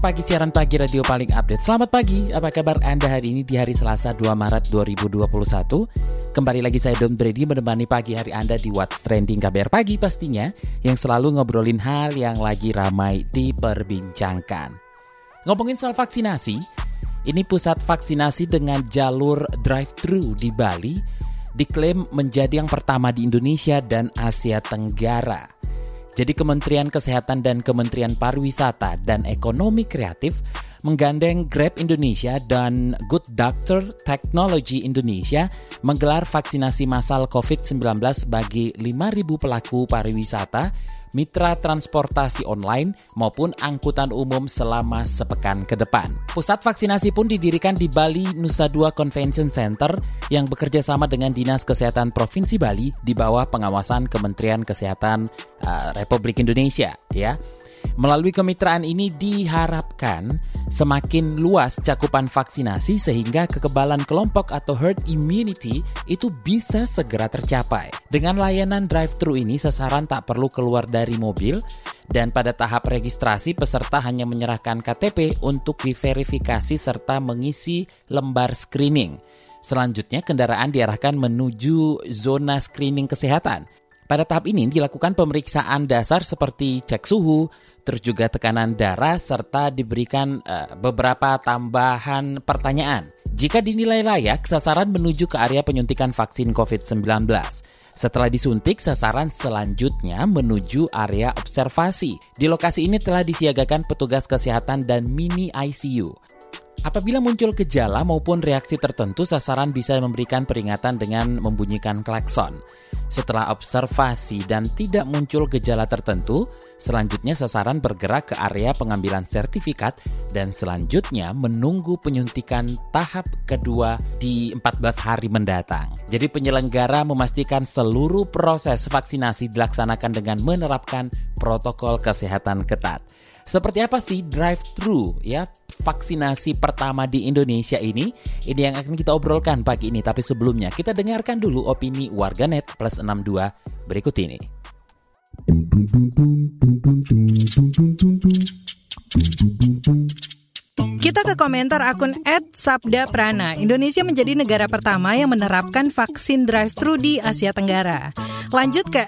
Pagi, siaran pagi radio paling update. Selamat pagi, apa kabar Anda hari ini di hari Selasa 2 Maret 2021? Kembali lagi saya Don Brady menemani pagi hari Anda di What's Trending KBR Pagi pastinya, yang selalu ngobrolin hal yang lagi ramai diperbincangkan. Ngomongin soal vaksinasi, ini pusat vaksinasi dengan jalur drive-thru di Bali diklaim menjadi yang pertama di Indonesia dan Asia Tenggara. Jadi Kementerian Kesehatan dan Kementerian Pariwisata dan Ekonomi Kreatif menggandeng Grab Indonesia dan Good Doctor Technology Indonesia menggelar vaksinasi massal COVID-19 bagi 5.000 pelaku pariwisata mitra transportasi online maupun angkutan umum selama sepekan ke depan. Pusat vaksinasi pun didirikan di Bali Nusa Dua Convention Center yang bekerja sama dengan Dinas Kesehatan Provinsi Bali di bawah pengawasan Kementerian Kesehatan uh, Republik Indonesia ya. Melalui kemitraan ini diharapkan semakin luas cakupan vaksinasi sehingga kekebalan kelompok atau herd immunity itu bisa segera tercapai. Dengan layanan drive-thru ini sasaran tak perlu keluar dari mobil dan pada tahap registrasi peserta hanya menyerahkan KTP untuk diverifikasi serta mengisi lembar screening. Selanjutnya kendaraan diarahkan menuju zona screening kesehatan. Pada tahap ini dilakukan pemeriksaan dasar seperti cek suhu, terus juga tekanan darah serta diberikan uh, beberapa tambahan pertanyaan. Jika dinilai layak, sasaran menuju ke area penyuntikan vaksin COVID-19. Setelah disuntik, sasaran selanjutnya menuju area observasi. Di lokasi ini telah disiagakan petugas kesehatan dan mini ICU. Apabila muncul gejala maupun reaksi tertentu, sasaran bisa memberikan peringatan dengan membunyikan klakson. Setelah observasi dan tidak muncul gejala tertentu, selanjutnya sasaran bergerak ke area pengambilan sertifikat dan selanjutnya menunggu penyuntikan tahap kedua di 14 hari mendatang. Jadi penyelenggara memastikan seluruh proses vaksinasi dilaksanakan dengan menerapkan protokol kesehatan ketat. Seperti apa sih drive-thru ya vaksinasi pertama di Indonesia ini? Ini yang akan kita obrolkan pagi ini. Tapi sebelumnya kita dengarkan dulu opini warganet plus 62 berikut ini. Kita ke komentar akun Sabda Prana. Indonesia menjadi negara pertama yang menerapkan vaksin drive-thru di Asia Tenggara. Lanjut ke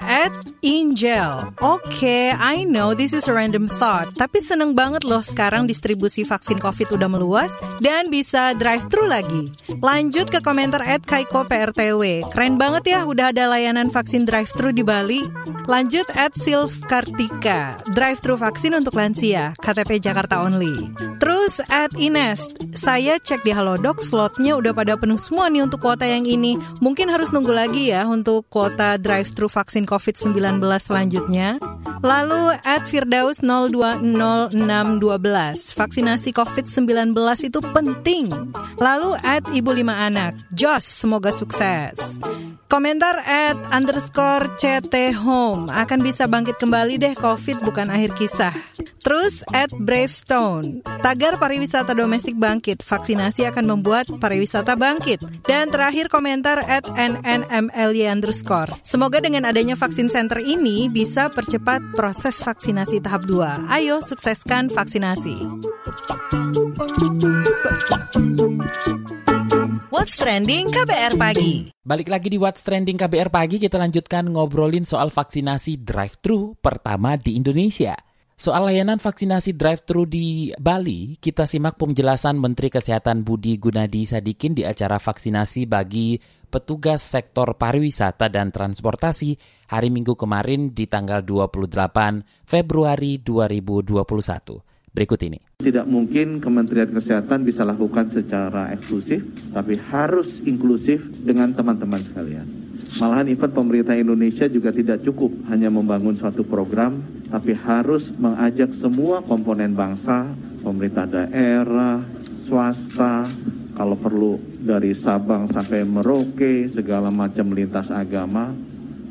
Angel. Oke, okay, I know this is a random thought, tapi seneng banget loh sekarang distribusi vaksin COVID udah meluas dan bisa drive-thru lagi. Lanjut ke komentar Kaiko PRTW. Keren banget ya udah ada layanan vaksin drive-thru di Bali. Lanjut Silv Kartika. Drive-thru vaksin untuk lansia, KTP Jakarta only. Terus at Ines, saya cek di Halodoc slotnya udah pada penuh semua nih untuk kuota yang ini. Mungkin harus nunggu lagi ya untuk kuota drive-thru vaksin COVID-19 selanjutnya. Lalu at Firdaus 020612, vaksinasi COVID-19 itu penting. Lalu at Ibu Lima Anak, Jos, semoga sukses. Komentar at underscore CT Home akan bisa bangkit kembali deh COVID bukan akhir kisah. Terus at Bravestone, tagar pariwisata domestik bangkit, vaksinasi akan membuat pariwisata bangkit. Dan terakhir komentar at NNMLY underscore. Semoga dengan adanya vaksin center ini bisa percepat proses vaksinasi tahap 2. Ayo sukseskan vaksinasi. What's Trending KBR Pagi. Balik lagi di What's Trending KBR Pagi, kita lanjutkan ngobrolin soal vaksinasi drive-thru pertama di Indonesia. Soal layanan vaksinasi drive-thru di Bali, kita simak penjelasan Menteri Kesehatan Budi Gunadi Sadikin di acara vaksinasi bagi petugas sektor pariwisata dan transportasi hari Minggu kemarin di tanggal 28 Februari 2021. Berikut ini. Tidak mungkin Kementerian Kesehatan bisa lakukan secara eksklusif, tapi harus inklusif dengan teman-teman sekalian. Malahan event pemerintah Indonesia juga tidak cukup hanya membangun suatu program, tapi harus mengajak semua komponen bangsa, pemerintah daerah, swasta, kalau perlu dari Sabang sampai Merauke, segala macam lintas agama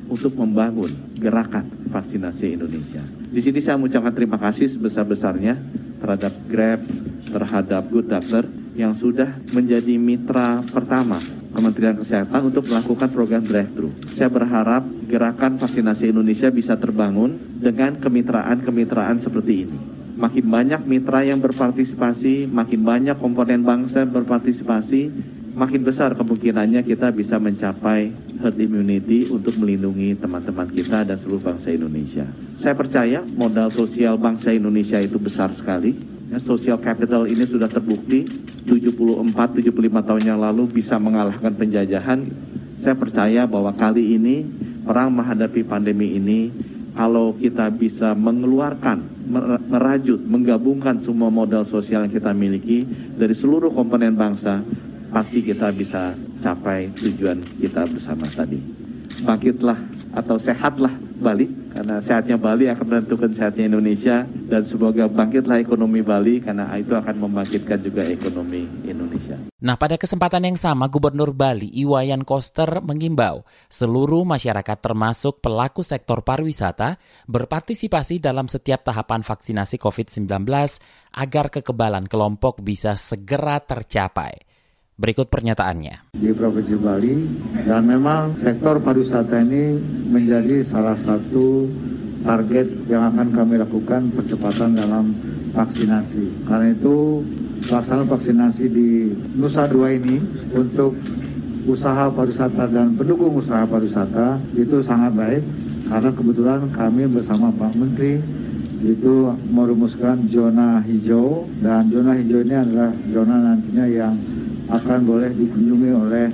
untuk membangun gerakan vaksinasi Indonesia. Di sini saya mengucapkan terima kasih sebesar-besarnya terhadap Grab, terhadap Good Doctor yang sudah menjadi mitra pertama Kementerian Kesehatan untuk melakukan program drive-thru. Saya berharap gerakan vaksinasi Indonesia bisa terbangun dengan kemitraan-kemitraan seperti ini makin banyak mitra yang berpartisipasi, makin banyak komponen bangsa yang berpartisipasi, makin besar kemungkinannya kita bisa mencapai herd immunity untuk melindungi teman-teman kita dan seluruh bangsa Indonesia. Saya percaya modal sosial bangsa Indonesia itu besar sekali. Ya, social capital ini sudah terbukti 74-75 tahun yang lalu bisa mengalahkan penjajahan. Saya percaya bahwa kali ini perang menghadapi pandemi ini kalau kita bisa mengeluarkan merajut, menggabungkan semua modal sosial yang kita miliki dari seluruh komponen bangsa, pasti kita bisa capai tujuan kita bersama tadi. Bangkitlah atau sehatlah Bali, karena sehatnya Bali akan menentukan sehatnya Indonesia, dan semoga bangkitlah ekonomi Bali, karena itu akan membangkitkan juga ekonomi Indonesia. Nah, pada kesempatan yang sama, Gubernur Bali Iwayan Koster mengimbau seluruh masyarakat termasuk pelaku sektor pariwisata berpartisipasi dalam setiap tahapan vaksinasi COVID-19 agar kekebalan kelompok bisa segera tercapai. Berikut pernyataannya. Di Provinsi Bali dan memang sektor pariwisata ini menjadi salah satu target yang akan kami lakukan percepatan dalam vaksinasi. Karena itu pelaksanaan vaksinasi di Nusa Dua ini untuk usaha pariwisata dan pendukung usaha pariwisata itu sangat baik karena kebetulan kami bersama Pak Menteri itu merumuskan zona hijau dan zona hijau ini adalah zona nantinya yang akan boleh dikunjungi oleh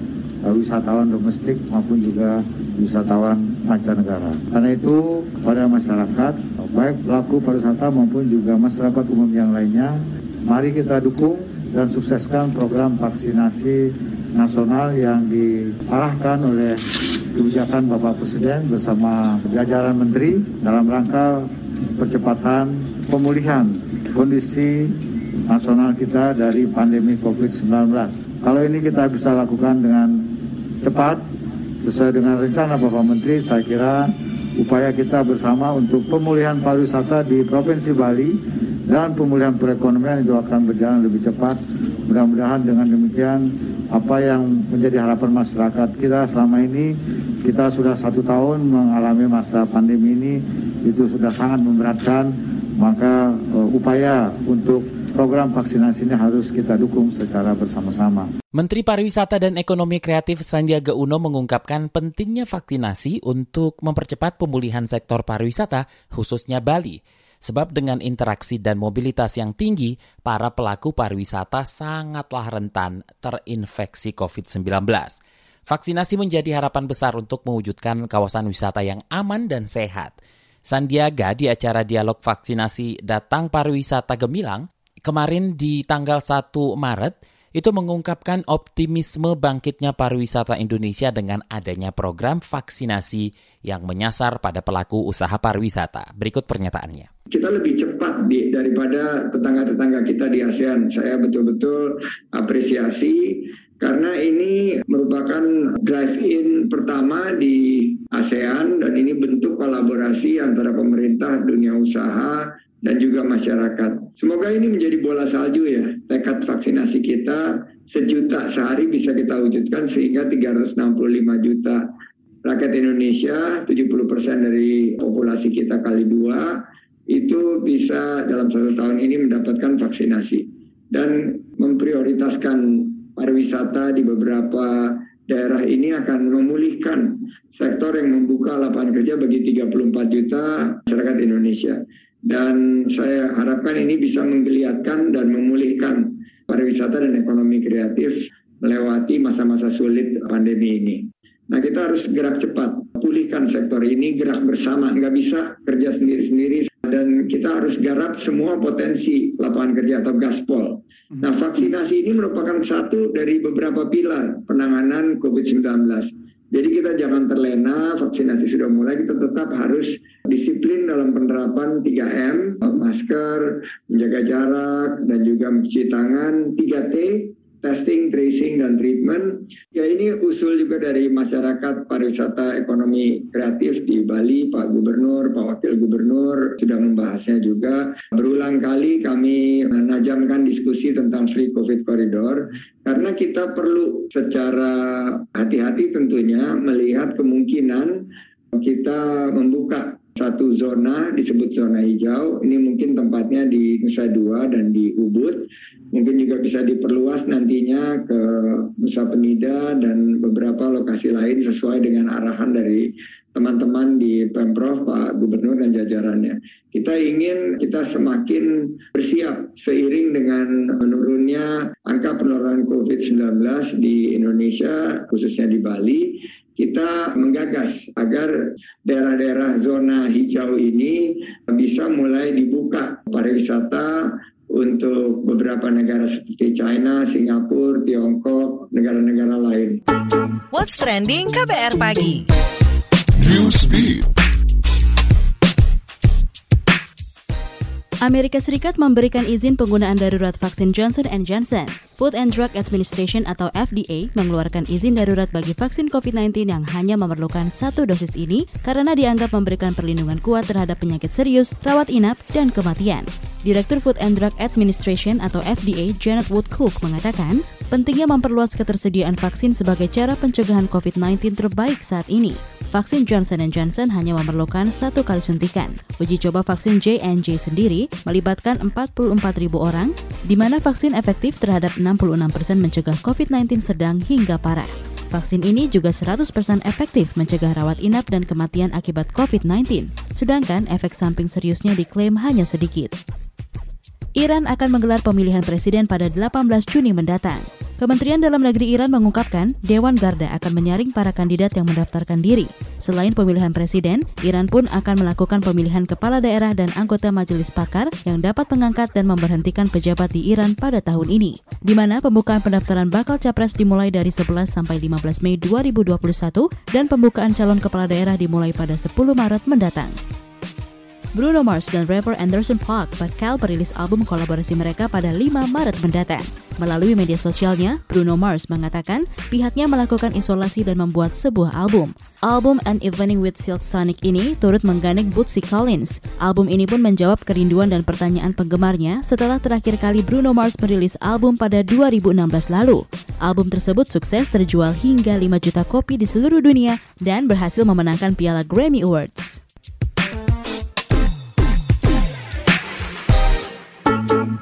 uh, wisatawan domestik maupun juga wisatawan mancanegara. Karena itu pada masyarakat, baik pelaku pariwisata maupun juga masyarakat umum yang lainnya, mari kita dukung dan sukseskan program vaksinasi nasional yang diarahkan oleh kebijakan Bapak Presiden bersama jajaran menteri dalam rangka percepatan pemulihan kondisi nasional kita dari pandemi COVID-19. Kalau ini kita bisa lakukan dengan cepat sesuai dengan rencana Bapak Menteri, saya kira upaya kita bersama untuk pemulihan pariwisata di Provinsi Bali dan pemulihan perekonomian itu akan berjalan lebih cepat. Mudah-mudahan dengan demikian apa yang menjadi harapan masyarakat kita selama ini kita sudah satu tahun mengalami masa pandemi ini itu sudah sangat memberatkan maka uh, upaya untuk program vaksinasi ini harus kita dukung secara bersama-sama. Menteri Pariwisata dan Ekonomi Kreatif Sandiaga Uno mengungkapkan pentingnya vaksinasi untuk mempercepat pemulihan sektor pariwisata, khususnya Bali. Sebab dengan interaksi dan mobilitas yang tinggi, para pelaku pariwisata sangatlah rentan terinfeksi COVID-19. Vaksinasi menjadi harapan besar untuk mewujudkan kawasan wisata yang aman dan sehat. Sandiaga di acara dialog vaksinasi Datang Pariwisata Gemilang kemarin di tanggal 1 Maret itu mengungkapkan optimisme bangkitnya pariwisata Indonesia dengan adanya program vaksinasi yang menyasar pada pelaku usaha pariwisata. Berikut pernyataannya. Kita lebih cepat di, daripada tetangga-tetangga kita di ASEAN. Saya betul-betul apresiasi karena ini merupakan drive-in pertama di ASEAN dan ini bentuk kolaborasi antara pemerintah, dunia usaha, dan juga masyarakat. Semoga ini menjadi bola salju ya, tekad vaksinasi kita sejuta sehari bisa kita wujudkan sehingga 365 juta rakyat Indonesia, 70% dari populasi kita kali dua, itu bisa dalam satu tahun ini mendapatkan vaksinasi. Dan memprioritaskan pariwisata di beberapa daerah ini akan memulihkan sektor yang membuka lapangan kerja bagi 34 juta masyarakat Indonesia. Dan saya harapkan ini bisa menggeliatkan dan memulihkan pariwisata dan ekonomi kreatif melewati masa-masa sulit pandemi ini. Nah kita harus gerak cepat, pulihkan sektor ini, gerak bersama, nggak bisa kerja sendiri-sendiri. Dan kita harus garap semua potensi lapangan kerja atau gaspol. Nah vaksinasi ini merupakan satu dari beberapa pilar penanganan COVID-19. Jadi kita jangan terlena, vaksinasi sudah mulai, kita tetap harus disiplin dalam penerapan 3M, masker, menjaga jarak, dan juga mencuci tangan, 3T, testing, tracing, dan treatment. Ya ini usul juga dari masyarakat pariwisata ekonomi kreatif di Bali, Pak Gubernur, Pak Wakil Gubernur sudah membahasnya juga. Berulang kali kami menajamkan diskusi tentang free COVID corridor karena kita perlu secara hati-hati tentunya melihat kemungkinan kita membuka satu zona disebut zona hijau. Ini mungkin tempatnya di Nusa Dua dan di Ubud. Mungkin juga bisa diperluas nantinya ke Nusa Penida dan beberapa lokasi lain sesuai dengan arahan dari teman-teman di Pemprov, Pak Gubernur dan jajarannya. Kita ingin kita semakin bersiap seiring dengan menurunnya angka penularan COVID-19 di Indonesia, khususnya di Bali kita menggagas agar daerah-daerah zona hijau ini bisa mulai dibuka pariwisata untuk beberapa negara seperti China, Singapura, Tiongkok, negara-negara lain. What's trending KBR pagi? Newsbeat. Amerika Serikat memberikan izin penggunaan darurat vaksin Johnson Johnson. Food and Drug Administration atau FDA mengeluarkan izin darurat bagi vaksin COVID-19 yang hanya memerlukan satu dosis ini karena dianggap memberikan perlindungan kuat terhadap penyakit serius, rawat inap, dan kematian. Direktur Food and Drug Administration atau FDA Janet Woodcook mengatakan, pentingnya memperluas ketersediaan vaksin sebagai cara pencegahan COVID-19 terbaik saat ini. Vaksin Johnson Johnson hanya memerlukan satu kali suntikan. Uji coba vaksin J&J sendiri melibatkan 44.000 orang, di mana vaksin efektif terhadap 66% mencegah COVID-19 sedang hingga parah. Vaksin ini juga 100% efektif mencegah rawat inap dan kematian akibat COVID-19, sedangkan efek samping seriusnya diklaim hanya sedikit. Iran akan menggelar pemilihan presiden pada 18 Juni mendatang. Kementerian Dalam Negeri Iran mengungkapkan Dewan Garda akan menyaring para kandidat yang mendaftarkan diri. Selain pemilihan presiden, Iran pun akan melakukan pemilihan kepala daerah dan anggota majelis pakar yang dapat mengangkat dan memberhentikan pejabat di Iran pada tahun ini. Di mana pembukaan pendaftaran bakal capres dimulai dari 11 sampai 15 Mei 2021 dan pembukaan calon kepala daerah dimulai pada 10 Maret mendatang. Bruno Mars dan rapper Anderson Paak bakal merilis album kolaborasi mereka pada 5 Maret mendatang. Melalui media sosialnya, Bruno Mars mengatakan pihaknya melakukan isolasi dan membuat sebuah album. Album An Evening with Silk Sonic ini turut menggandeng Bootsy Collins. Album ini pun menjawab kerinduan dan pertanyaan penggemarnya setelah terakhir kali Bruno Mars merilis album pada 2016 lalu. Album tersebut sukses terjual hingga 5 juta kopi di seluruh dunia dan berhasil memenangkan piala Grammy Awards.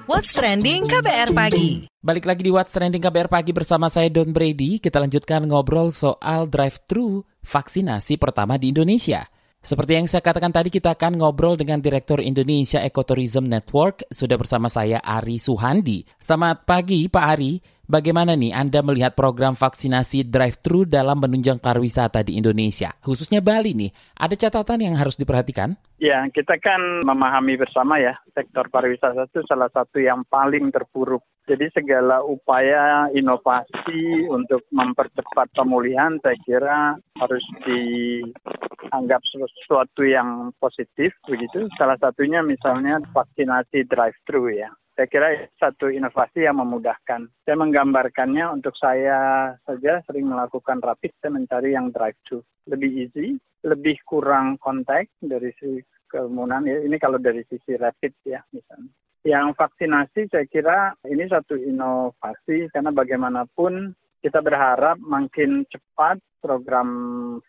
What's Trending KBR Pagi. Balik lagi di What's Trending KBR Pagi bersama saya Don Brady. Kita lanjutkan ngobrol soal drive-thru vaksinasi pertama di Indonesia. Seperti yang saya katakan tadi, kita akan ngobrol dengan Direktur Indonesia Ecotourism Network. Sudah bersama saya Ari Suhandi. Selamat pagi Pak Ari. Bagaimana nih Anda melihat program vaksinasi drive-thru dalam menunjang pariwisata di Indonesia, khususnya Bali nih? Ada catatan yang harus diperhatikan? Ya, kita kan memahami bersama ya, sektor pariwisata itu salah satu yang paling terpuruk. Jadi segala upaya inovasi untuk mempercepat pemulihan saya kira harus dianggap sesuatu yang positif begitu. Salah satunya misalnya vaksinasi drive-thru ya. Saya kira satu inovasi yang memudahkan. Saya menggambarkannya untuk saya saja sering melakukan rapid, saya mencari yang drive-thru. Lebih easy, lebih kurang kontak dari sisi kerumunan. Ini kalau dari sisi rapid ya misalnya. Yang vaksinasi saya kira ini satu inovasi karena bagaimanapun kita berharap makin cepat program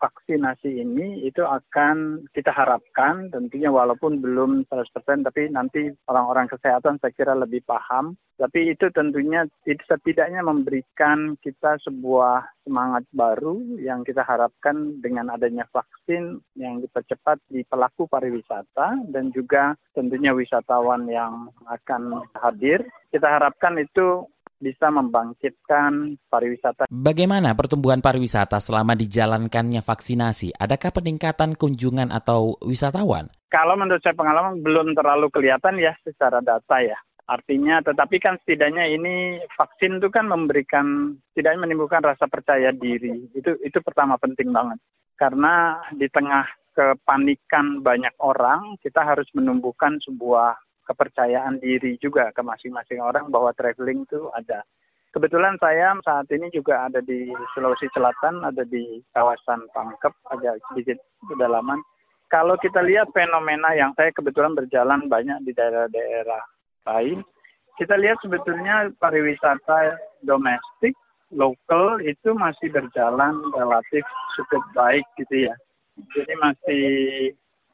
vaksinasi ini itu akan kita harapkan tentunya walaupun belum 100% tapi nanti orang-orang kesehatan saya kira lebih paham. Tapi itu tentunya itu setidaknya memberikan kita sebuah semangat baru yang kita harapkan dengan adanya vaksin yang dipercepat di pelaku pariwisata dan juga tentunya wisatawan yang akan hadir. Kita harapkan itu bisa membangkitkan pariwisata. Bagaimana pertumbuhan pariwisata selama dijalankannya vaksinasi? Adakah peningkatan kunjungan atau wisatawan? Kalau menurut saya pengalaman belum terlalu kelihatan ya secara data ya. Artinya, tetapi kan setidaknya ini vaksin itu kan memberikan, setidaknya menimbulkan rasa percaya diri. Itu itu pertama penting banget. Karena di tengah kepanikan banyak orang, kita harus menumbuhkan sebuah kepercayaan diri juga ke masing-masing orang bahwa traveling itu ada. Kebetulan saya saat ini juga ada di Sulawesi Selatan, ada di kawasan Pangkep, agak sedikit pedalaman. Kalau kita lihat fenomena yang saya kebetulan berjalan banyak di daerah-daerah lain, kita lihat sebetulnya pariwisata domestik lokal itu masih berjalan relatif cukup baik gitu ya. Jadi masih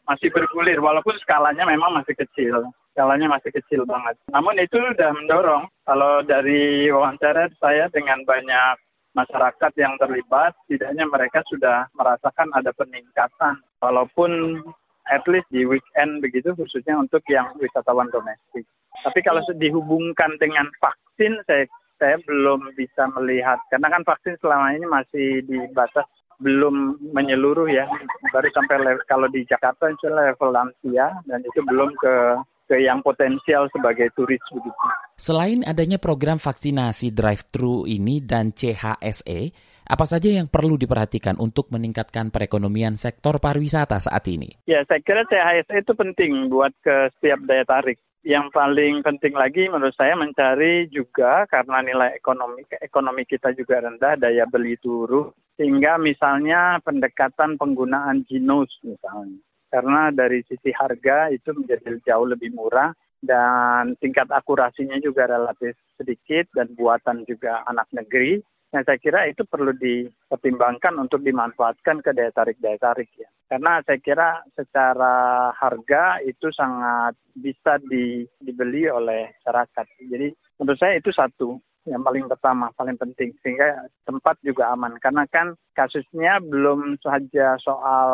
masih bergulir walaupun skalanya memang masih kecil. Skalanya masih kecil banget. Namun itu sudah mendorong kalau dari wawancara saya dengan banyak masyarakat yang terlibat, tidaknya mereka sudah merasakan ada peningkatan. Walaupun at least di weekend begitu khususnya untuk yang wisatawan domestik. Tapi kalau dihubungkan dengan vaksin, saya saya belum bisa melihat karena kan vaksin selama ini masih di batas belum menyeluruh ya baru sampai level, kalau di Jakarta itu level lansia dan itu belum ke ke yang potensial sebagai turis begitu. Selain adanya program vaksinasi drive-thru ini dan CHSE, apa saja yang perlu diperhatikan untuk meningkatkan perekonomian sektor pariwisata saat ini? Ya, saya kira CHSE itu penting buat ke setiap daya tarik yang paling penting lagi menurut saya mencari juga karena nilai ekonomi ekonomi kita juga rendah daya beli turun sehingga misalnya pendekatan penggunaan ginos misalnya karena dari sisi harga itu menjadi jauh lebih murah dan tingkat akurasinya juga relatif sedikit dan buatan juga anak negeri Nah, saya kira itu perlu dipertimbangkan untuk dimanfaatkan ke daya tarik daya tarik ya. Karena saya kira secara harga itu sangat bisa di, dibeli oleh masyarakat. Jadi menurut saya itu satu yang paling pertama, paling penting sehingga tempat juga aman. Karena kan kasusnya belum saja soal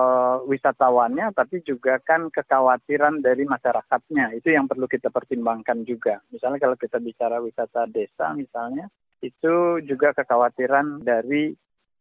wisatawannya, tapi juga kan kekhawatiran dari masyarakatnya. Itu yang perlu kita pertimbangkan juga. Misalnya kalau kita bicara wisata desa misalnya, itu juga kekhawatiran dari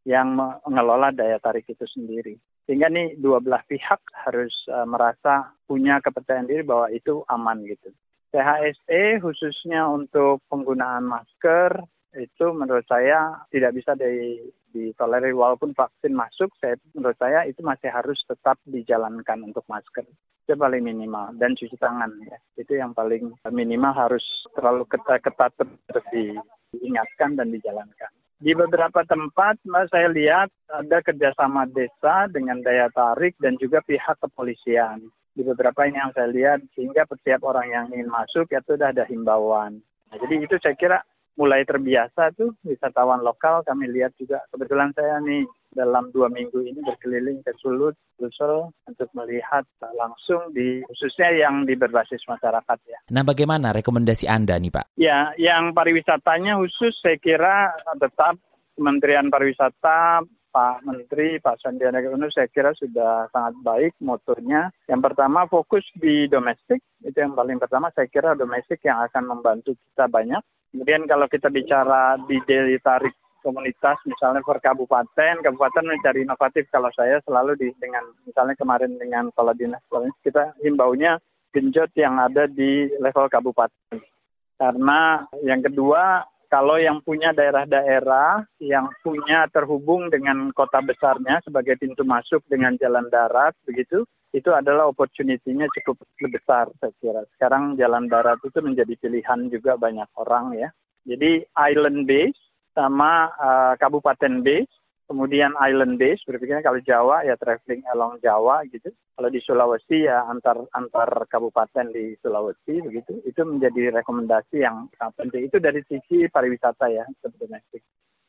yang mengelola daya tarik itu sendiri. Sehingga nih dua belah pihak harus uh, merasa punya kepercayaan diri bahwa itu aman gitu. CHSE khususnya untuk penggunaan masker itu menurut saya tidak bisa di, ditolerir walaupun vaksin masuk saya menurut saya itu masih harus tetap dijalankan untuk masker itu paling minimal dan cuci tangan ya itu yang paling minimal harus terlalu ketat ketat terus di diingatkan dan dijalankan. Di beberapa tempat, saya lihat ada kerjasama desa dengan daya tarik dan juga pihak kepolisian. Di beberapa ini yang saya lihat, sehingga setiap orang yang ingin masuk itu sudah ada himbauan. Nah, jadi itu saya kira mulai terbiasa tuh wisatawan lokal kami lihat juga kebetulan saya nih dalam dua minggu ini berkeliling ke Sulut, Sulsel untuk melihat langsung di khususnya yang di berbasis masyarakat ya. Nah, bagaimana rekomendasi Anda nih Pak? Ya, yang pariwisatanya khusus saya kira tetap Kementerian Pariwisata Pak Menteri, Pak Sandiaga Uno saya kira sudah sangat baik motonya. Yang pertama fokus di domestik, itu yang paling pertama saya kira domestik yang akan membantu kita banyak. Kemudian kalau kita bicara di daya tarik komunitas misalnya per kabupaten, kabupaten mencari inovatif kalau saya selalu di dengan misalnya kemarin dengan kepala dinas kita himbaunya genjot yang ada di level kabupaten. Karena yang kedua kalau yang punya daerah-daerah yang punya terhubung dengan kota besarnya sebagai pintu masuk dengan jalan darat begitu itu adalah opportunity-nya cukup besar saya kira. Sekarang jalan darat itu menjadi pilihan juga banyak orang ya. Jadi island base sama uh, kabupaten base kemudian island base berpikirnya kalau Jawa ya traveling along Jawa gitu. Kalau di Sulawesi ya antar antar kabupaten di Sulawesi begitu. Itu menjadi rekomendasi yang penting. Itu dari sisi pariwisata ya domestik.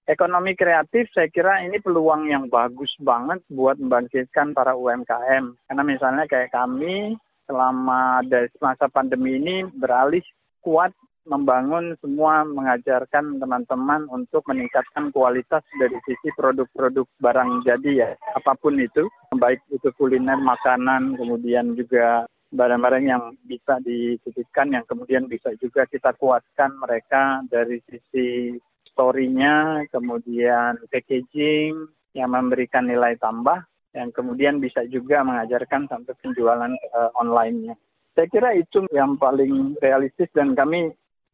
Ekonomi kreatif saya kira ini peluang yang bagus banget buat membangkitkan para UMKM karena misalnya kayak kami selama dari masa pandemi ini beralih kuat membangun semua mengajarkan teman-teman untuk meningkatkan kualitas dari sisi produk-produk barang jadi ya. Apa pun itu baik itu kuliner makanan kemudian juga barang-barang yang bisa dititipkan yang kemudian bisa juga kita kuatkan mereka dari sisi story-nya kemudian packaging yang memberikan nilai tambah yang kemudian bisa juga mengajarkan sampai penjualan uh, online-nya. Saya kira itu yang paling realistis dan kami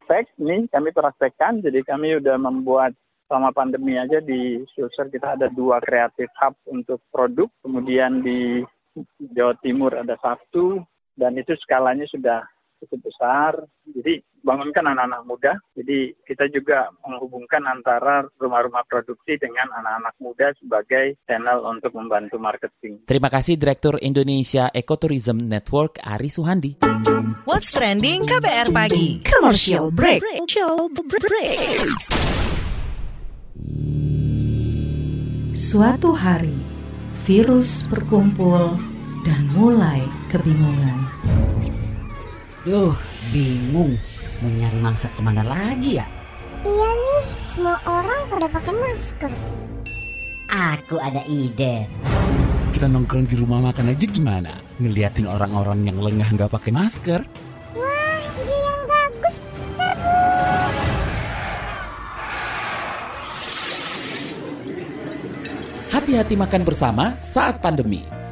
cek nih, kami praktekkan. Jadi kami sudah membuat selama pandemi aja di Sulsel kita ada dua kreatif hub untuk produk. Kemudian di Jawa Timur ada satu dan itu skalanya sudah cukup besar. Jadi bangunkan anak-anak muda. Jadi kita juga menghubungkan antara rumah-rumah produksi dengan anak-anak muda sebagai channel untuk membantu marketing. Terima kasih Direktur Indonesia Ecotourism Network Ari Suhandi. What's trending KBR pagi? Commercial break. Commercial break. Suatu hari, virus berkumpul dan mulai kebingungan. Duh, bingung. Mau nyari mangsa ke mana lagi ya? Iya nih, semua orang pada pakai masker. Aku ada ide. Kita nongkrong di rumah makan aja gimana? Ngeliatin orang-orang yang lengah nggak pakai masker? Wah, ide yang bagus. Seru. Hati-hati makan bersama saat pandemi.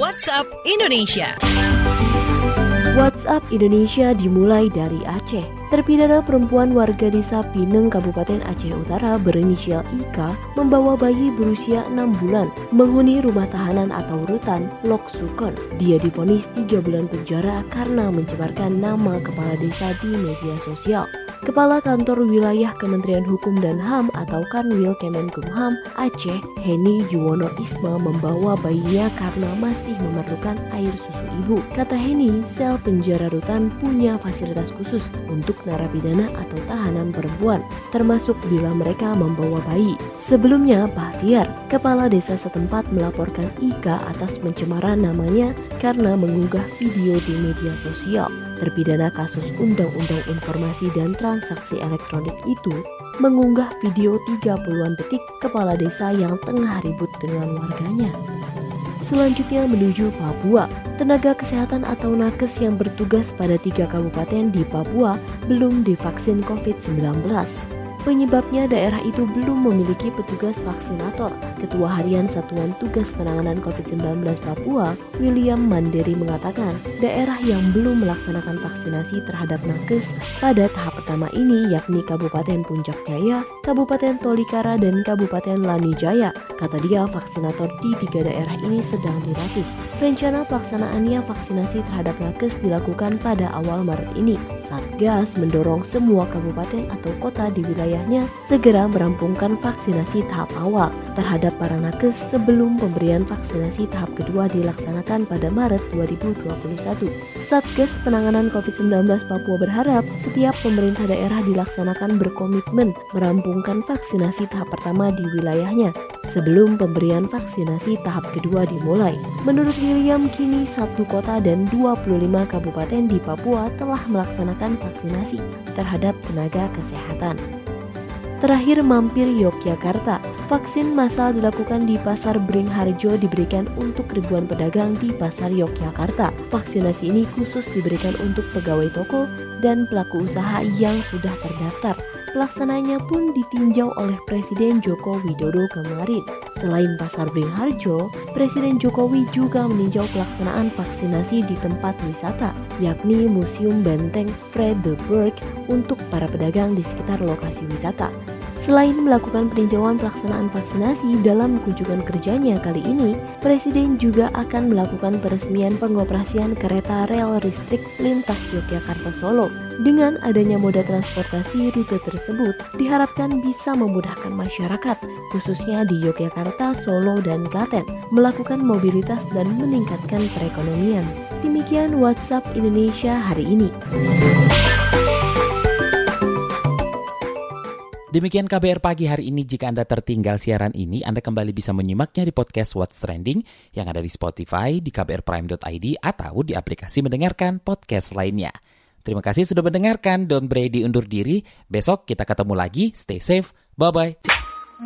WhatsApp Indonesia. WhatsApp Indonesia dimulai dari Aceh. Terpidana perempuan warga desa Pineng, Kabupaten Aceh Utara berinisial Ika membawa bayi berusia 6 bulan menghuni rumah tahanan atau rutan Lok Sukon. Dia difonis 3 bulan penjara karena mencemarkan nama kepala desa di media sosial. Kepala Kantor Wilayah Kementerian Hukum dan HAM atau Kanwil Kemenkumham Aceh, Heni Yuwono Isma membawa bayinya karena masih memerlukan air susu ibu. Kata Heni, sel penjara rutan punya fasilitas khusus untuk narapidana atau tahanan perempuan, termasuk bila mereka membawa bayi. Sebelumnya, Bahtiar, kepala desa setempat melaporkan Ika atas pencemaran namanya karena mengunggah video di media sosial. Terpidana kasus Undang-Undang Informasi dan Transaksi Elektronik itu mengunggah video 30-an detik kepala desa yang tengah ribut dengan warganya. Selanjutnya menuju Papua. Tenaga kesehatan atau nakes yang bertugas pada tiga kabupaten di Papua belum divaksin COVID-19. Penyebabnya daerah itu belum memiliki petugas vaksinator. Ketua Harian Satuan Tugas Penanganan COVID-19 Papua, William Mandiri mengatakan, daerah yang belum melaksanakan vaksinasi terhadap nakes pada tahap pertama ini yakni Kabupaten Puncak Jaya, Kabupaten Tolikara, dan Kabupaten Lani Jaya. Kata dia, vaksinator di tiga daerah ini sedang dilatih. Rencana pelaksanaannya vaksinasi terhadap nakes dilakukan pada awal Maret ini. Satgas mendorong semua kabupaten atau kota di wilayahnya segera merampungkan vaksinasi tahap awal terhadap para nakes sebelum pemberian vaksinasi tahap kedua dilaksanakan pada Maret 2021. Satgas Penanganan COVID-19 Papua berharap setiap pemerintah daerah dilaksanakan berkomitmen merampungkan vaksinasi tahap pertama di wilayahnya sebelum pemberian vaksinasi tahap kedua dimulai. Menurut William, kini satu kota dan 25 kabupaten di Papua telah melaksanakan vaksinasi terhadap tenaga kesehatan. Terakhir mampir Yogyakarta, vaksin massal dilakukan di Pasar Bringharjo diberikan untuk ribuan pedagang di Pasar Yogyakarta. Vaksinasi ini khusus diberikan untuk pegawai toko dan pelaku usaha yang sudah terdaftar. Pelaksananya pun ditinjau oleh Presiden Joko Widodo kemarin. Selain Pasar Bringharjo, Presiden Jokowi juga meninjau pelaksanaan vaksinasi di tempat wisata, yakni Museum Benteng Frederiksberg untuk para pedagang di sekitar lokasi wisata. Selain melakukan peninjauan pelaksanaan vaksinasi dalam kunjungan kerjanya kali ini, Presiden juga akan melakukan peresmian pengoperasian kereta rel listrik lintas Yogyakarta Solo. Dengan adanya moda transportasi rute tersebut, diharapkan bisa memudahkan masyarakat, khususnya di Yogyakarta, Solo, dan Klaten, melakukan mobilitas dan meningkatkan perekonomian. Demikian WhatsApp Indonesia hari ini. Demikian KBR pagi hari ini. Jika Anda tertinggal siaran ini, Anda kembali bisa menyimaknya di podcast What's Trending yang ada di Spotify, di kbrprime.id, atau di aplikasi mendengarkan podcast lainnya. Terima kasih sudah mendengarkan. Don Brady undur diri. Besok kita ketemu lagi. Stay safe. Bye-bye.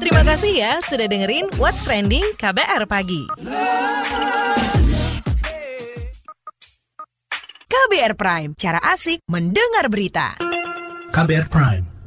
Terima kasih ya sudah dengerin What's Trending KBR Pagi. KBR Prime, cara asik mendengar berita. KBR Prime,